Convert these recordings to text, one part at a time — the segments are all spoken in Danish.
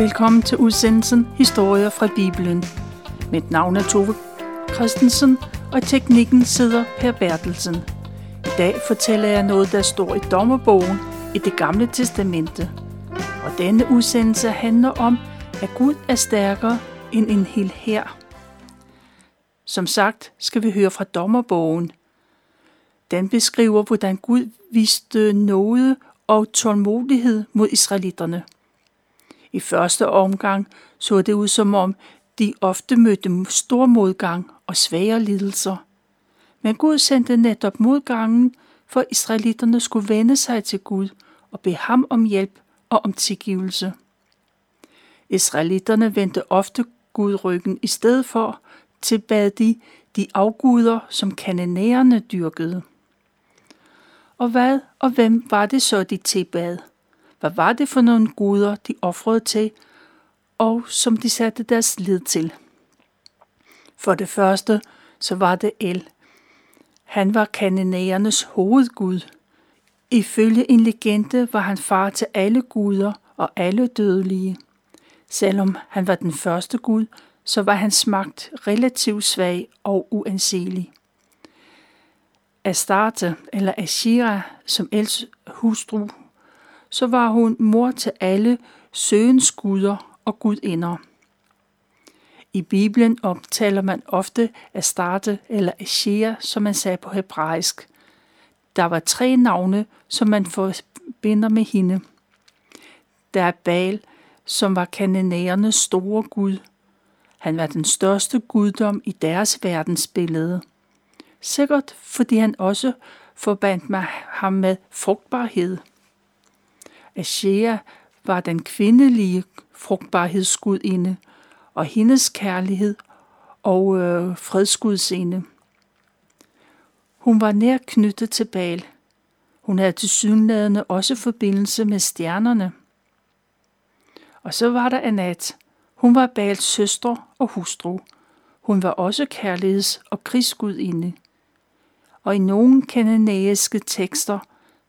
Velkommen til udsendelsen Historier fra Bibelen. Mit navn er Tove Christensen, og teknikken sidder Per Bertelsen. I dag fortæller jeg noget, der står i dommerbogen i det gamle testamente. Og denne udsendelse handler om, at Gud er stærkere end en hel her. Som sagt skal vi høre fra dommerbogen. Den beskriver, hvordan Gud viste noget og tålmodighed mod israelitterne. I første omgang så det ud som om, de ofte mødte stor modgang og svære lidelser. Men Gud sendte netop modgangen, for israelitterne skulle vende sig til Gud og bede ham om hjælp og om tilgivelse. Israelitterne vendte ofte Gud ryggen i stedet for tilbad de de afguder, som kananæerne dyrkede. Og hvad og hvem var det så, de tilbad? Hvad var det for nogle guder, de offrede til, og som de satte deres lid til? For det første, så var det El. Han var kananæernes hovedgud. Ifølge en legende var han far til alle guder og alle dødelige. Selvom han var den første gud, så var hans magt relativt svag og uanselig. Astarte, eller Ashira, som Els hustru, så var hun mor til alle søens guder og gudinder. I Bibelen omtaler man ofte Astarte eller Asher, som man sagde på hebraisk. Der var tre navne, som man forbinder med hende. Der er Baal, som var kananæernes store gud. Han var den største guddom i deres verdensbillede. Sikkert fordi han også forbandt mig ham med frugtbarhed. Ashea var den kvindelige frugtbarhedsgudinde, og hendes kærlighed og øh, fredsgudsinde. Hun var nær knyttet til Baal. Hun havde til synlædende også forbindelse med stjernerne. Og så var der Anat. Hun var Baals søster og hustru. Hun var også kærligheds- og krigsgudinde. Og i nogle kananæiske tekster,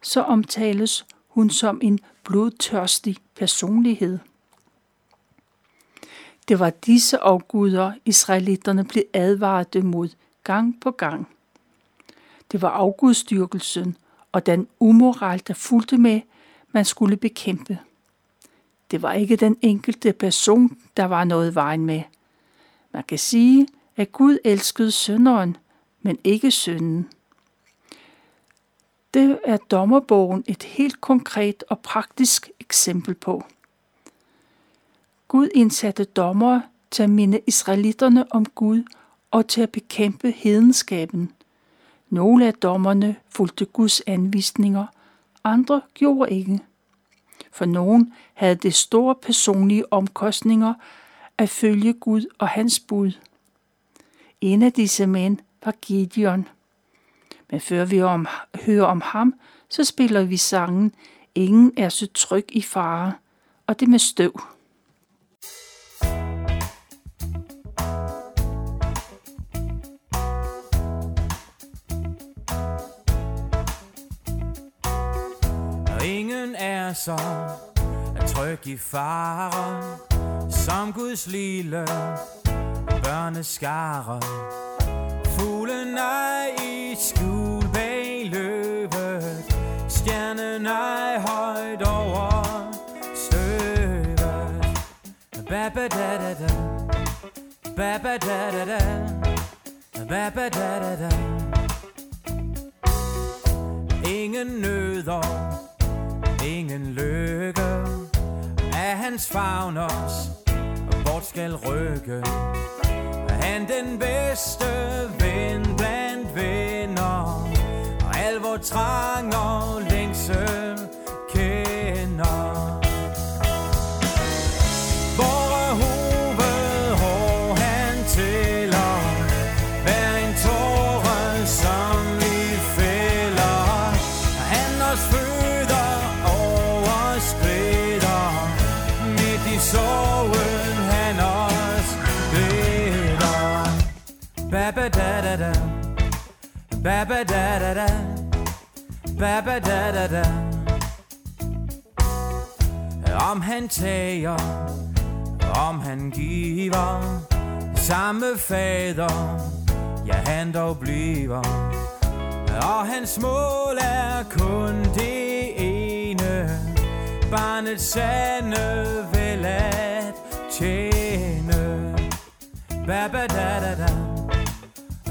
så omtales hun som en blodtørstig personlighed. Det var disse afguder, israelitterne blev advaret mod gang på gang. Det var afgudstyrkelsen og den umoral, der fulgte med, man skulle bekæmpe. Det var ikke den enkelte person, der var noget vejen med. Man kan sige, at Gud elskede synderen, men ikke synden. Det er dommerbogen et helt konkret og praktisk eksempel på. Gud indsatte dommere til at minde israelitterne om Gud og til at bekæmpe hedenskaben. Nogle af dommerne fulgte Guds anvisninger, andre gjorde ikke. For nogen havde det store personlige omkostninger at følge Gud og hans bud. En af disse mænd var Gideon. Men før vi om, hører om ham, så spiller vi sangen Ingen er så tryg i fare, og det med støv. ingen er så tryg i fare, som Guds lille børneskare. Fuglen er i skjul bag løvet. Stjernen er højt over støvet. Baba da da da. Baba da da da. Baba da da da. Ingen nøder Ingen lykke. Er hans favn os Vort skal rykke. Han den bedste ven al vor trang og længsel kender ba ba da da da ba ba da da da Baba da da da Om han tager om han giver samme fader, ja han dog bliver. Og hans mål er kun det ene, barnets sande vel at tjene. Ba ba da da da,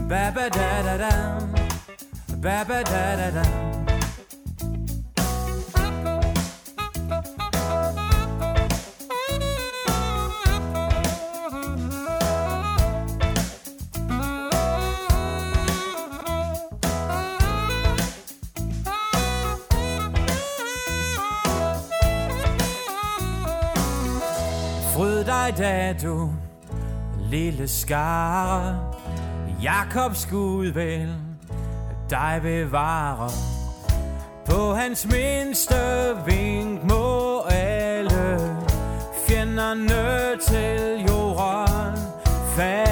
ba ba da da da, ba ba da da da. Dig da du lille skare. Jakobs Gud vel dig bevare På hans mindste vink må alle Fjenderne til jorden. Falde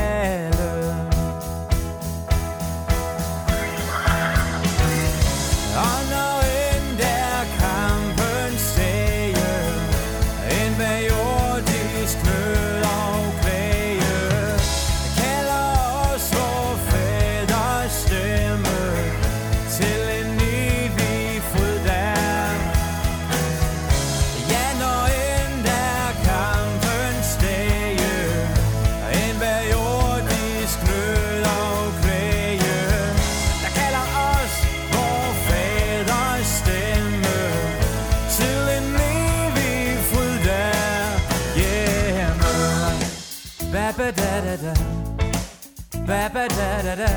Ba ba da da da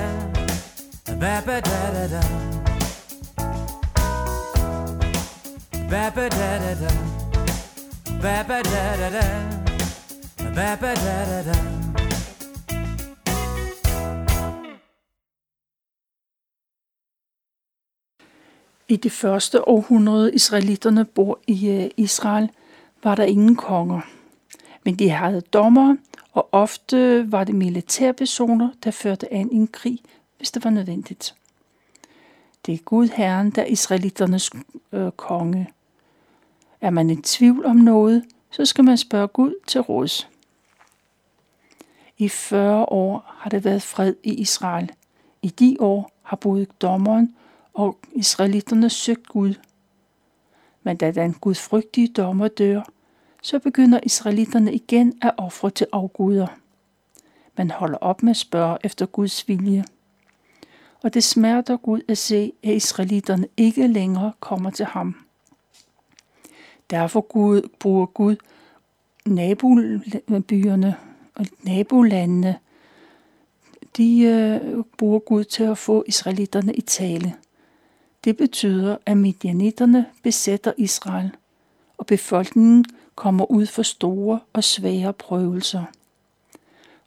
Ba ba da da da Ba ba da da da Ba ba da da da Ba ba da da da I det første århundrede israelitterne bor i øh, Israel, var der ingen konger. Men de havde dommer, og ofte var det militærpersoner, der førte an i en krig, hvis det var nødvendigt. Det er Gud Herren, der er israelitternes øh, konge. Er man i tvivl om noget, så skal man spørge Gud til råds. I 40 år har det været fred i Israel. I de år har både dommeren og israelitterne søgt Gud. Men da den gudfrygtige dommer dør, så begynder israelitterne igen at ofre til afguder. Man holder op med at spørge efter Guds vilje. Og det smerter Gud at se, at israelitterne ikke længere kommer til ham. Derfor Gud, bruger Gud nabobyerne og nabolandene, de øh, bruger Gud til at få israelitterne i tale. Det betyder, at midianitterne besætter Israel, og befolkningen kommer ud for store og svære prøvelser.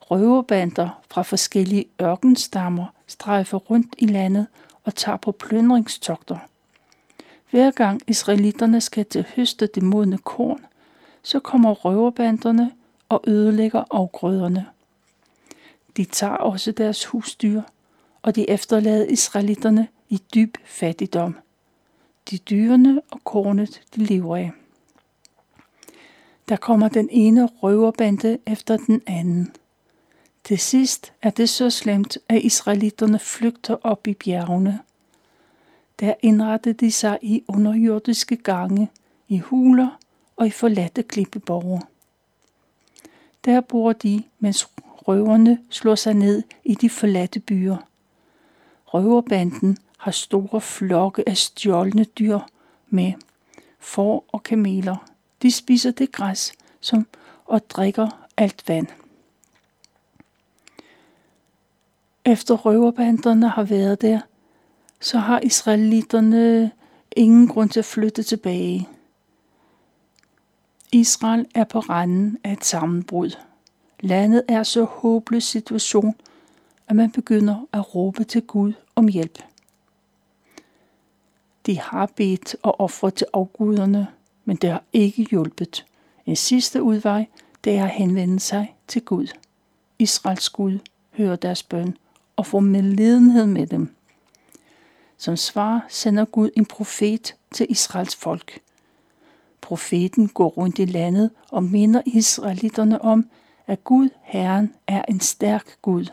Røverbander fra forskellige ørkenstammer strejfer rundt i landet og tager på plyndringstogter. Hver gang israelitterne skal til høste det modne korn, så kommer røverbanderne og ødelægger afgrøderne. De tager også deres husdyr, og de efterlader israelitterne i dyb fattigdom. De dyrene og kornet, de lever af. Der kommer den ene røverbande efter den anden. Til sidst er det så slemt, at israelitterne flygter op i bjergene. Der indrettede de sig i underjordiske gange, i huler og i forladte klippeborger. Der bor de, mens røverne slår sig ned i de forladte byer. Røverbanden har store flokke af stjålne dyr med, får og kameler. De spiser det græs som, og drikker alt vand. Efter røverbanderne har været der, så har israelitterne ingen grund til at flytte tilbage. Israel er på randen af et sammenbrud. Landet er så håbløs situation, at man begynder at råbe til Gud om hjælp. De har bedt og offret til afguderne, men det har ikke hjulpet. En sidste udvej, det er at henvende sig til Gud. Israels Gud hører deres bøn og får medlidenhed med dem. Som svar sender Gud en profet til Israels folk. Profeten går rundt i landet og minder israelitterne om, at Gud, Herren, er en stærk Gud.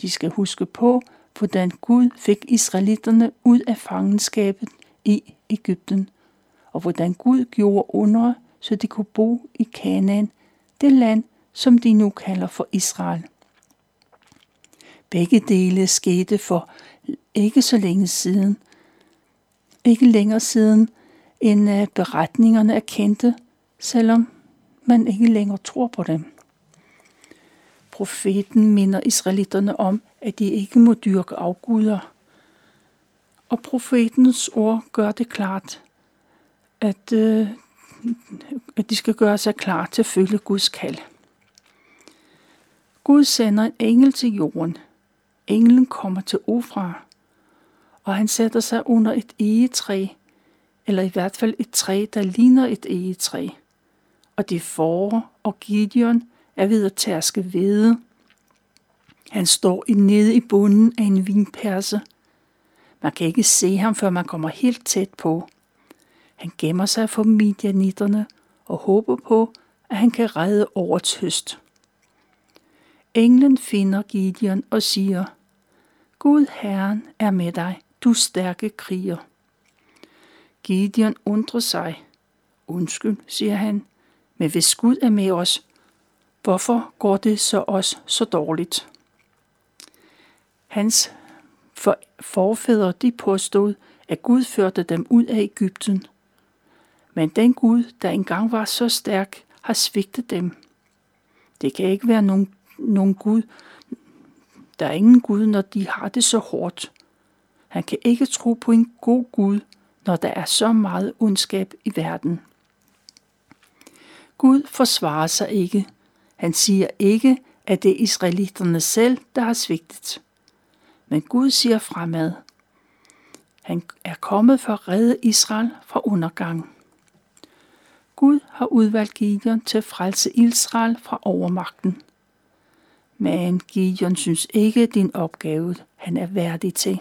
De skal huske på, hvordan Gud fik israelitterne ud af fangenskabet i Ægypten, og hvordan Gud gjorde under, så de kunne bo i Kanaan, det land, som de nu kalder for Israel. Begge dele skete for ikke så længe siden, ikke længere siden, end øh, beretningerne er kendte, selvom man ikke længere tror på dem. Profeten minder israelitterne om, at de ikke må dyrke afguder. Og profetens ord gør det klart, at, øh, at de skal gøre sig klar til at følge Guds kald. Gud sender en engel til jorden. Englen kommer til Ofra, og han sætter sig under et egetræ, eller i hvert fald et træ, der ligner et egetræ. Og det får og Gideon er ved at tærske hvede. Han står nede i bunden af en vinperse. Man kan ikke se ham, før man kommer helt tæt på. Han gemmer sig for midjanitterne og håber på, at han kan redde årets høst. Englen finder Gideon og siger, Gud Herren er med dig, du stærke kriger. Gideon undrer sig. Undskyld, siger han, men hvis Gud er med os, hvorfor går det så os så dårligt? Hans forfædre de påstod, at Gud førte dem ud af Ægypten. Men den Gud, der engang var så stærk, har svigtet dem. Det kan ikke være nogen, nogen Gud. Der er ingen Gud, når de har det så hårdt. Han kan ikke tro på en god Gud, når der er så meget ondskab i verden. Gud forsvarer sig ikke. Han siger ikke, at det er israelitterne selv, der har svigtet. Men Gud siger fremad. Han er kommet for at redde Israel fra undergang. Gud har udvalgt Gideon til at frelse Israel fra overmagten. Men Gideon synes ikke, at din opgave han er værdig til.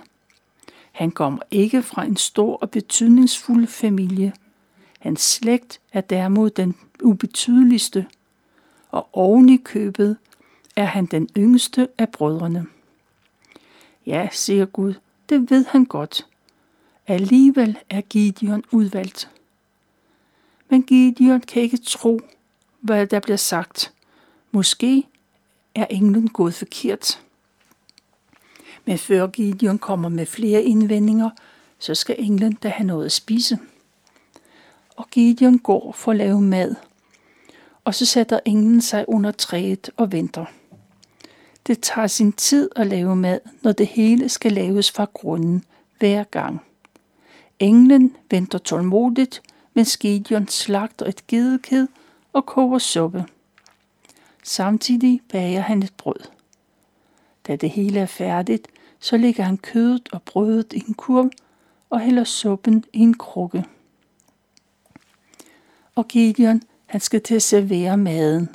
Han kommer ikke fra en stor og betydningsfuld familie. Hans slægt er derimod den ubetydeligste, og oven i købet er han den yngste af brødrene. Ja, siger Gud, det ved han godt. Alligevel er Gideon udvalgt. Men Gideon kan ikke tro, hvad der bliver sagt. Måske er englen gået forkert. Men før Gideon kommer med flere indvendinger, så skal englen da have noget at spise. Og Gideon går for at lave mad, og så sætter englen sig under træet og venter. Det tager sin tid at lave mad, når det hele skal laves fra grunden hver gang. Englen venter tålmodigt, mens Gideon slagter et gedeked og koger suppe. Samtidig bager han et brød. Da det hele er færdigt, så lægger han kødet og brødet i en kurv og hælder suppen i en krukke. Og Gideon, han skal til at servere maden.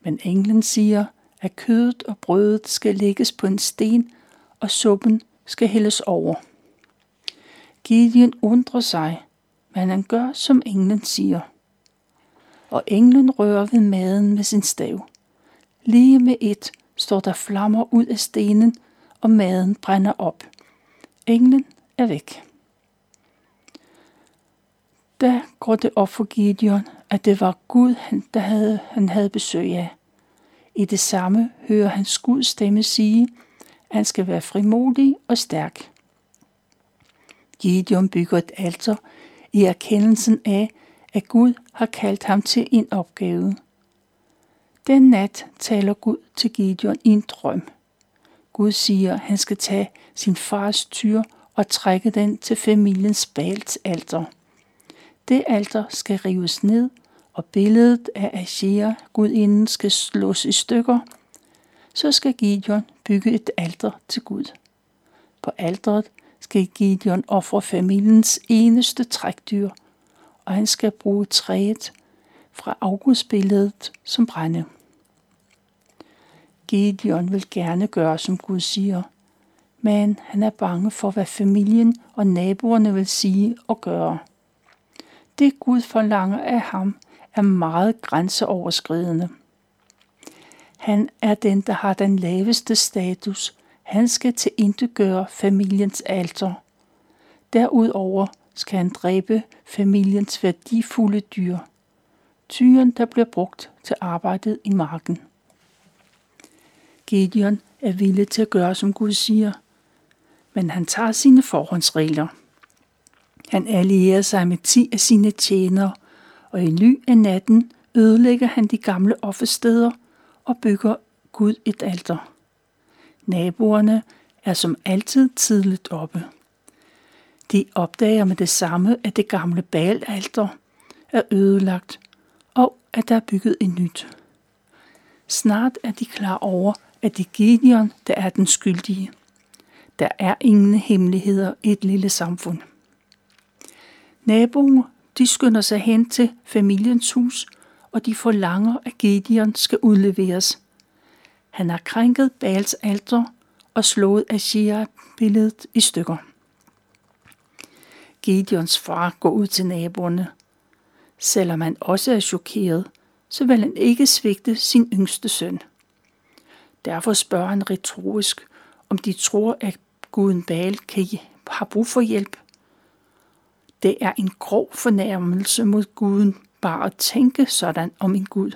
Men englen siger, at kødet og brødet skal lægges på en sten, og suppen skal hældes over. Gideon undrer sig, men han gør, som englen siger. Og englen rører ved maden med sin stav. Lige med et står der flammer ud af stenen, og maden brænder op. Englen er væk. Da går det op for Gideon, at det var Gud, han, der havde, han havde besøg af. I det samme hører han Guds stemme sige, at han skal være frimodig og stærk. Gideon bygger et alter i erkendelsen af, at Gud har kaldt ham til en opgave. Den nat taler Gud til Gideon i en drøm. Gud siger, at han skal tage sin fars tyr og trække den til familiens Bals alter. Det alter skal rives ned, og billedet af Asher, gudinden, skal slås i stykker. Så skal Gideon bygge et alter til Gud. På alteret skal Gideon ofre familiens eneste trækdyr, og han skal bruge træet fra augustbilledet som brænde. Gideon vil gerne gøre, som Gud siger, men han er bange for, hvad familien og naboerne vil sige og gøre. det Gud forlanger af ham, er meget grænseoverskridende. Han er den, der har den laveste status. Han skal til familiens alter. Derudover skal han dræbe familiens værdifulde dyr. Tyren, der bliver brugt til arbejdet i marken. Gideon er villig til at gøre, som Gud siger, men han tager sine forhåndsregler. Han allierer sig med ti af sine tjenere, og i ly af natten ødelægger han de gamle offersteder og bygger Gud et alter. Naboerne er som altid tidligt oppe. De opdager med det samme, at det gamle balalter er ødelagt, og at der er bygget et nyt. Snart er de klar over, at det er Gideon, der er den skyldige. Der er ingen hemmeligheder i et lille samfund. Naboer, de skynder sig hen til familiens hus, og de forlanger, at Gideon skal udleveres. Han har krænket Baals alter og slået Ashia-billedet i stykker. Gideons far går ud til naboerne. Selvom han også er chokeret, så vil han ikke svigte sin yngste søn. Derfor spørger han retorisk, om de tror, at guden Baal kan have brug for hjælp. Det er en grov fornærmelse mod guden bare at tænke sådan om en gud.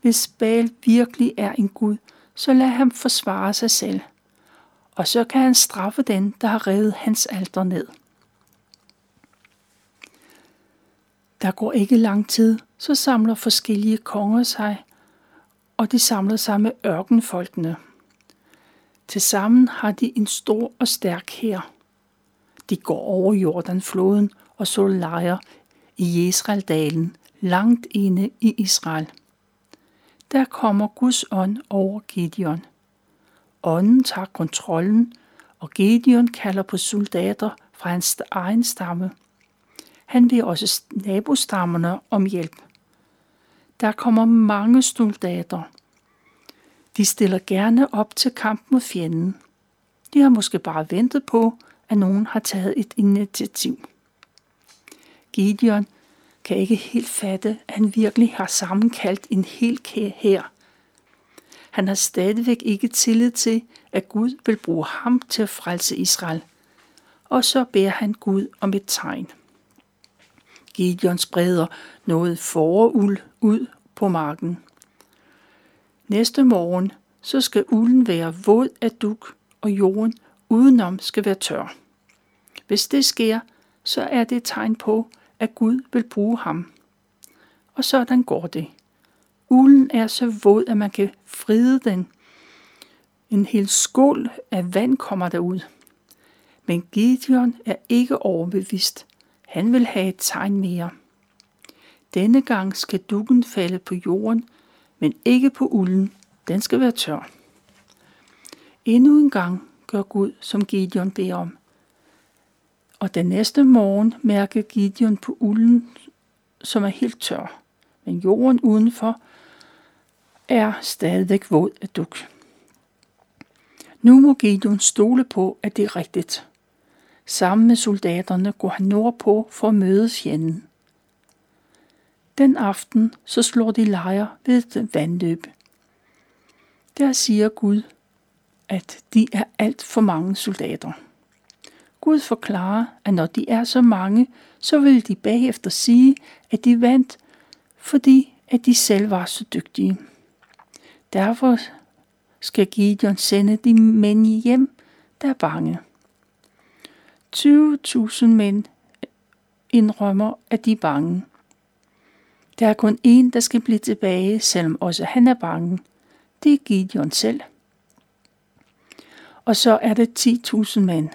Hvis Baal virkelig er en gud, så lad ham forsvare sig selv, og så kan han straffe den, der har revet hans alter ned. Der går ikke lang tid, så samler forskellige konger sig, og de samler sig med ørkenfolkene. Tilsammen har de en stor og stærk hær. De går over Jordanfloden og så lejre i Jesraldalen, langt inde i Israel. Der kommer Guds ånd over Gideon. Ånden tager kontrollen, og Gideon kalder på soldater fra hans egen stamme. Han vil også nabostammerne om hjælp. Der kommer mange soldater. De stiller gerne op til kamp mod fjenden. De har måske bare ventet på, at nogen har taget et initiativ. Gideon kan ikke helt fatte, at han virkelig har sammenkaldt en hel her. Han har stadigvæk ikke tillid til, at Gud vil bruge ham til at frelse Israel. Og så beder han Gud om et tegn. Gideon spreder noget forul ud på marken. Næste morgen så skal ulden være våd af duk, og jorden udenom skal være tør. Hvis det sker, så er det et tegn på, at Gud vil bruge ham. Og sådan går det. Ulden er så våd, at man kan fride den. En hel skål af vand kommer derud. Men Gideon er ikke overbevist. Han vil have et tegn mere. Denne gang skal dukken falde på jorden, men ikke på ulden. Den skal være tør. Endnu en gang gør Gud, som Gideon beder om. Og den næste morgen mærker Gideon på ulden, som er helt tør. Men jorden udenfor er stadigvæk våd af duk. Nu må Gideon stole på, at det er rigtigt. Sammen med soldaterne går han nordpå for at møde fjenden. Den aften så slår de lejr ved et vandløb. Der siger Gud, at de er alt for mange soldater. Gud forklarer, at når de er så mange, så vil de bagefter sige, at de vandt, fordi at de selv var så dygtige. Derfor skal Gideon sende de mænd hjem, der er bange. 20.000 mænd indrømmer, at de er bange. Der er kun én, der skal blive tilbage, selvom også han er bange. Det er Gideon selv. Og så er det 10.000 mænd.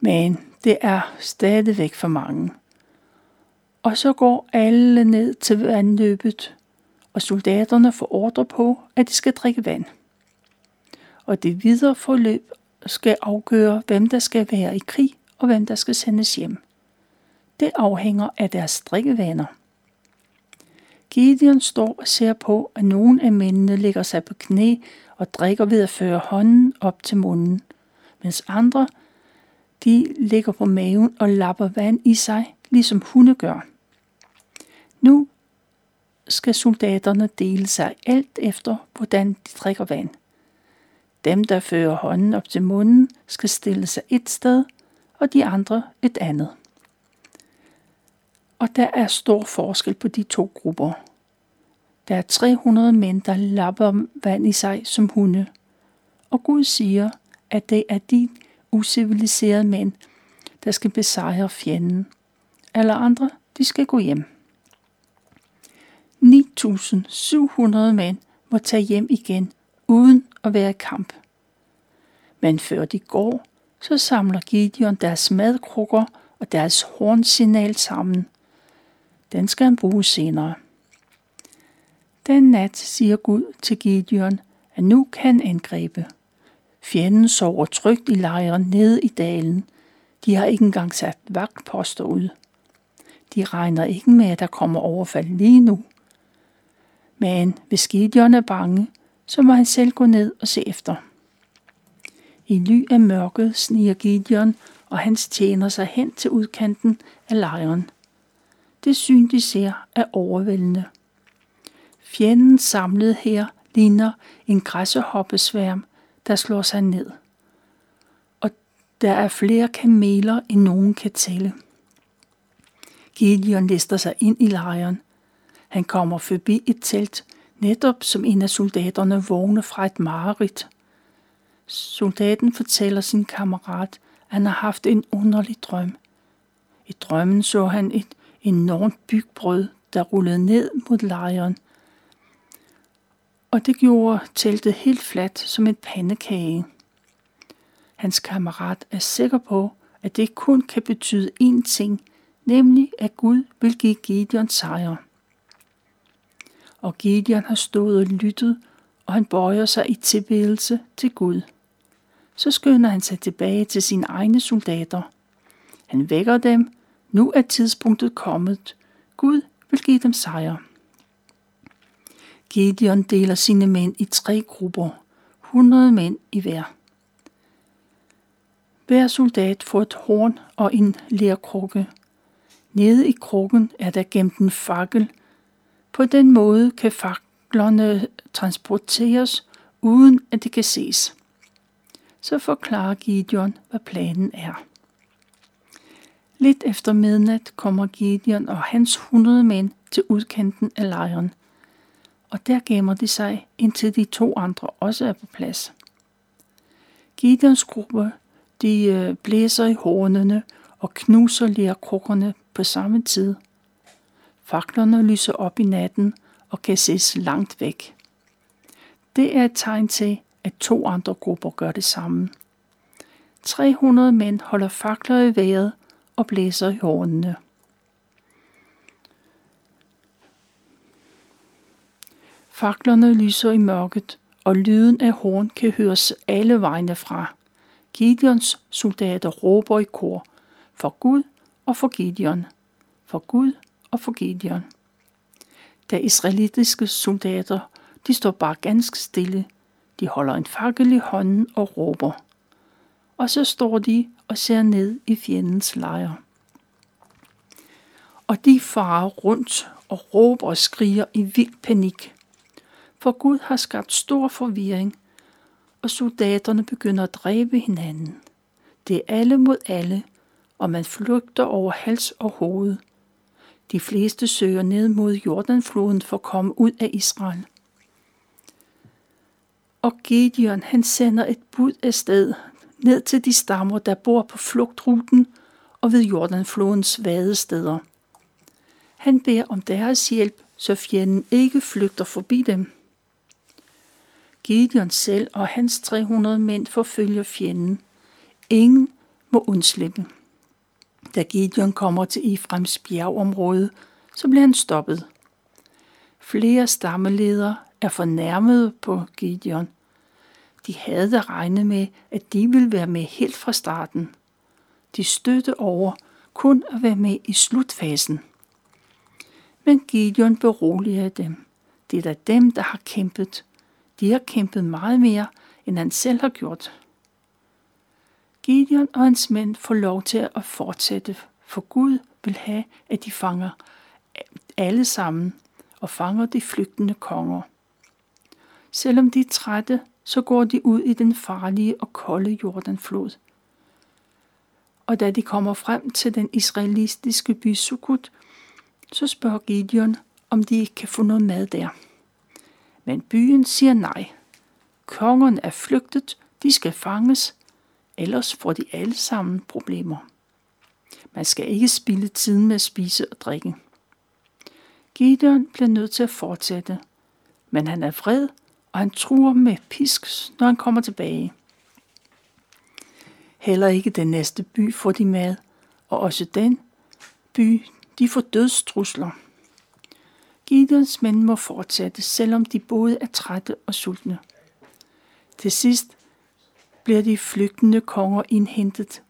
Men det er stadigvæk for mange. Og så går alle ned til vandløbet, og soldaterne får ordre på, at de skal drikke vand. Og det videre forløb skal afgøre, hvem der skal være i krig, og hvem der skal sendes hjem. Det afhænger af deres drikkevaner. Gideon står og ser på, at nogle af mændene lægger sig på knæ og drikker ved at føre hånden op til munden, mens andre de ligger på maven og lapper vand i sig, ligesom hunde gør. Nu skal soldaterne dele sig alt efter, hvordan de drikker vand. Dem, der fører hånden op til munden, skal stille sig et sted, og de andre et andet. Og der er stor forskel på de to grupper. Der er 300 mænd, der lapper vand i sig som hunde. Og Gud siger, at det er de usiviliserede mænd, der skal besejre fjenden. Alle andre, de skal gå hjem. 9.700 mænd må tage hjem igen, uden at være i kamp. Men før de går, så samler Gideon deres madkrukker og deres hornsignal sammen. Den skal han bruge senere. Den nat siger Gud til Gideon, at nu kan angribe. Fjenden sover trygt i lejren nede i dalen. De har ikke engang sat vagtposter ud. De regner ikke med, at der kommer overfald lige nu. Men hvis Gideon er bange, så må han selv gå ned og se efter. I ly af mørket sniger Gideon og hans tjener sig hen til udkanten af lejren. Det syn, de ser, er overvældende. Fjenden samlet her ligner en græshoppesværm, der slår sig ned. Og der er flere kameler, end nogen kan tælle. Gideon lister sig ind i lejren. Han kommer forbi et telt, netop som en af soldaterne vågner fra et mareridt. Soldaten fortæller sin kammerat, at han har haft en underlig drøm. I drømmen så han et enormt bygbrød, der rullede ned mod lejren. Og det gjorde teltet helt fladt som en pandekage. Hans kammerat er sikker på, at det kun kan betyde én ting, nemlig at Gud vil give Gideon sejr. Og Gideon har stået og lyttet, og han bøjer sig i tilbedelse til Gud. Så skynder han sig tilbage til sine egne soldater. Han vækker dem. Nu er tidspunktet kommet. Gud vil give dem sejr. Gideon deler sine mænd i tre grupper, 100 mænd i hver. Hver soldat får et horn og en lærkrukke. Nede i krukken er der gemt en fakkel. På den måde kan faklerne transporteres, uden at det kan ses. Så forklarer Gideon, hvad planen er. Lidt efter midnat kommer Gideon og hans 100 mænd til udkanten af lejren – og der gemmer de sig, indtil de to andre også er på plads. Gideons gruppe, de øh, blæser i hornene og knuser lærkrukkerne på samme tid. Faklerne lyser op i natten og kan ses langt væk. Det er et tegn til, at to andre grupper gør det samme. 300 mænd holder fakler i vejret og blæser i hornene. Faklerne lyser i mørket, og lyden af horn kan høres alle vegne fra. Gideons soldater råber i kor, for Gud og for Gideon, for Gud og for Gideon. Da israelitiske soldater, de står bare ganske stille. De holder en fakkel i hånden og råber. Og så står de og ser ned i fjendens lejr. Og de farer rundt og råber og skriger i vild panik for Gud har skabt stor forvirring, og soldaterne begynder at dræbe hinanden. Det er alle mod alle, og man flygter over hals og hoved. De fleste søger ned mod Jordanfloden for at komme ud af Israel. Og Gideon han sender et bud af sted ned til de stammer, der bor på flugtruten og ved Jordanflodens vadesteder. Han beder om deres hjælp, så fjenden ikke flygter forbi dem. Gideon selv og hans 300 mænd forfølger fjenden. Ingen må undslippe. Da Gideon kommer til Ifrems bjergområde, så bliver han stoppet. Flere stammeledere er fornærmede på Gideon. De havde da regnet med, at de ville være med helt fra starten. De støtte over kun at være med i slutfasen. Men Gideon beroliger dem. Det er da dem, der har kæmpet, de har kæmpet meget mere, end han selv har gjort. Gideon og hans mænd får lov til at fortsætte For Gud vil have, at de fanger alle sammen og fanger de flygtende konger. Selvom de er trætte, så går de ud i den farlige og kolde Jordanflod. Og da de kommer frem til den israelistiske by Sukkot, så spørger Gideon, om de ikke kan få noget mad der. Men byen siger nej. Kongen er flygtet, de skal fanges, ellers får de alle sammen problemer. Man skal ikke spille tiden med at spise og drikke. Gideon bliver nødt til at fortsætte, men han er vred, og han truer med pisk, når han kommer tilbage. Heller ikke den næste by får de mad, og også den by, de får dødstrusler. Gideons mænd må fortsætte, selvom de både er trætte og sultne. Til sidst bliver de flygtende konger indhentet,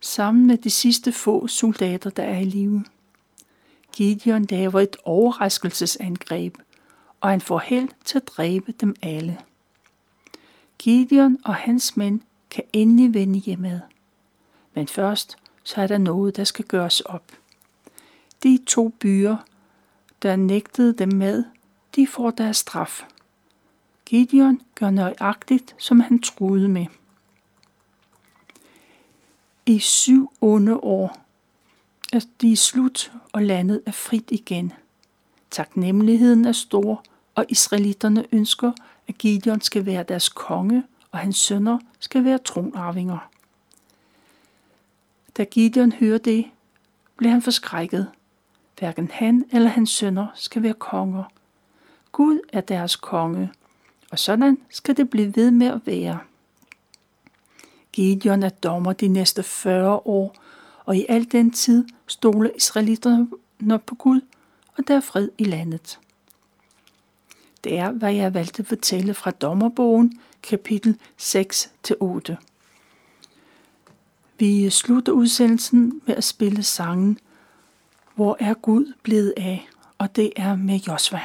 sammen med de sidste få soldater, der er i live. Gideon laver et overraskelsesangreb, og han får held til at dræbe dem alle. Gideon og hans mænd kan endelig vende hjemad. Men først så er der noget, der skal gøres op. De to byer, der nægtede dem mad, de får deres straf. Gideon gør nøjagtigt, som han troede med. I syv onde år er de slut, og landet er frit igen. Taknemmeligheden er stor, og israelitterne ønsker, at Gideon skal være deres konge, og hans sønner skal være tronarvinger. Da Gideon hører det, bliver han forskrækket. Hverken han eller hans sønner skal være konger. Gud er deres konge, og sådan skal det blive ved med at være. Gideon er dommer de næste 40 år, og i al den tid stoler israelitterne på Gud, og der er fred i landet. Det er, hvad jeg valgte at fortælle fra Dommerbogen, kapitel 6-8. Vi slutter udsendelsen med at spille sangen hvor er Gud blevet af? Og det er med Josva.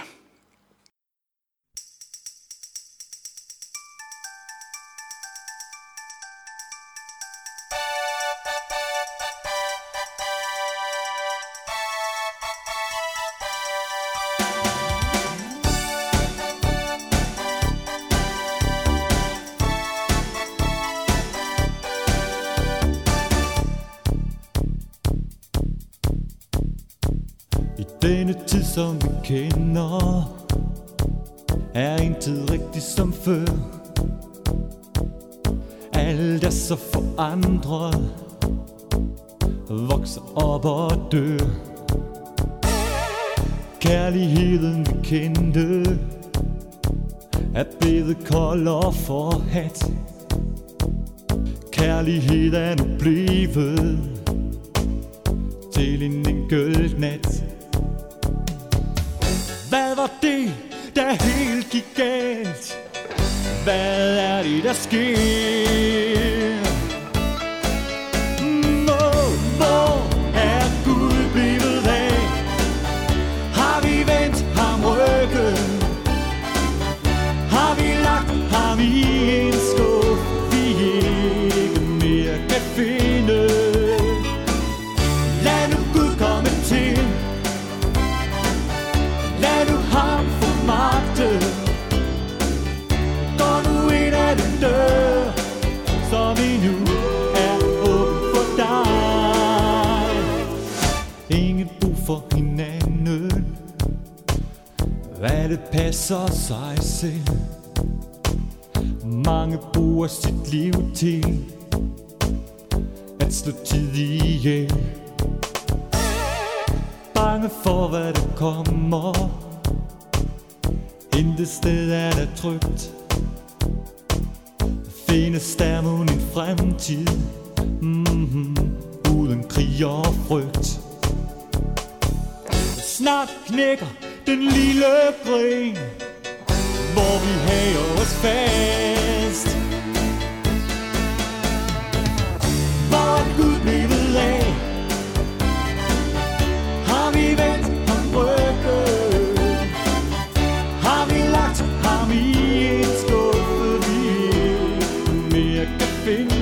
Som vi kender Er intet rigtigt som før. Alt er så forandret Vokser op og dør. Kærligheden vi kendte Er blevet kold og forhat Kærlighed er nu blevet Til en enkelt nat det, der helt gik galt? Hvad er det, der sker? Som endnu er åben for dig. Ingen brug for hinanden. Hvad det passer sig selv. Mange bruger sit liv til At slå tid ihjel. Bange for, hvad der kommer. Intet sted er der trygt. Findes der nu en fremtid. Mm-hmm. Uden krig og frygt. Snart knækker den lille gren Hvor vi hager os fast. nothing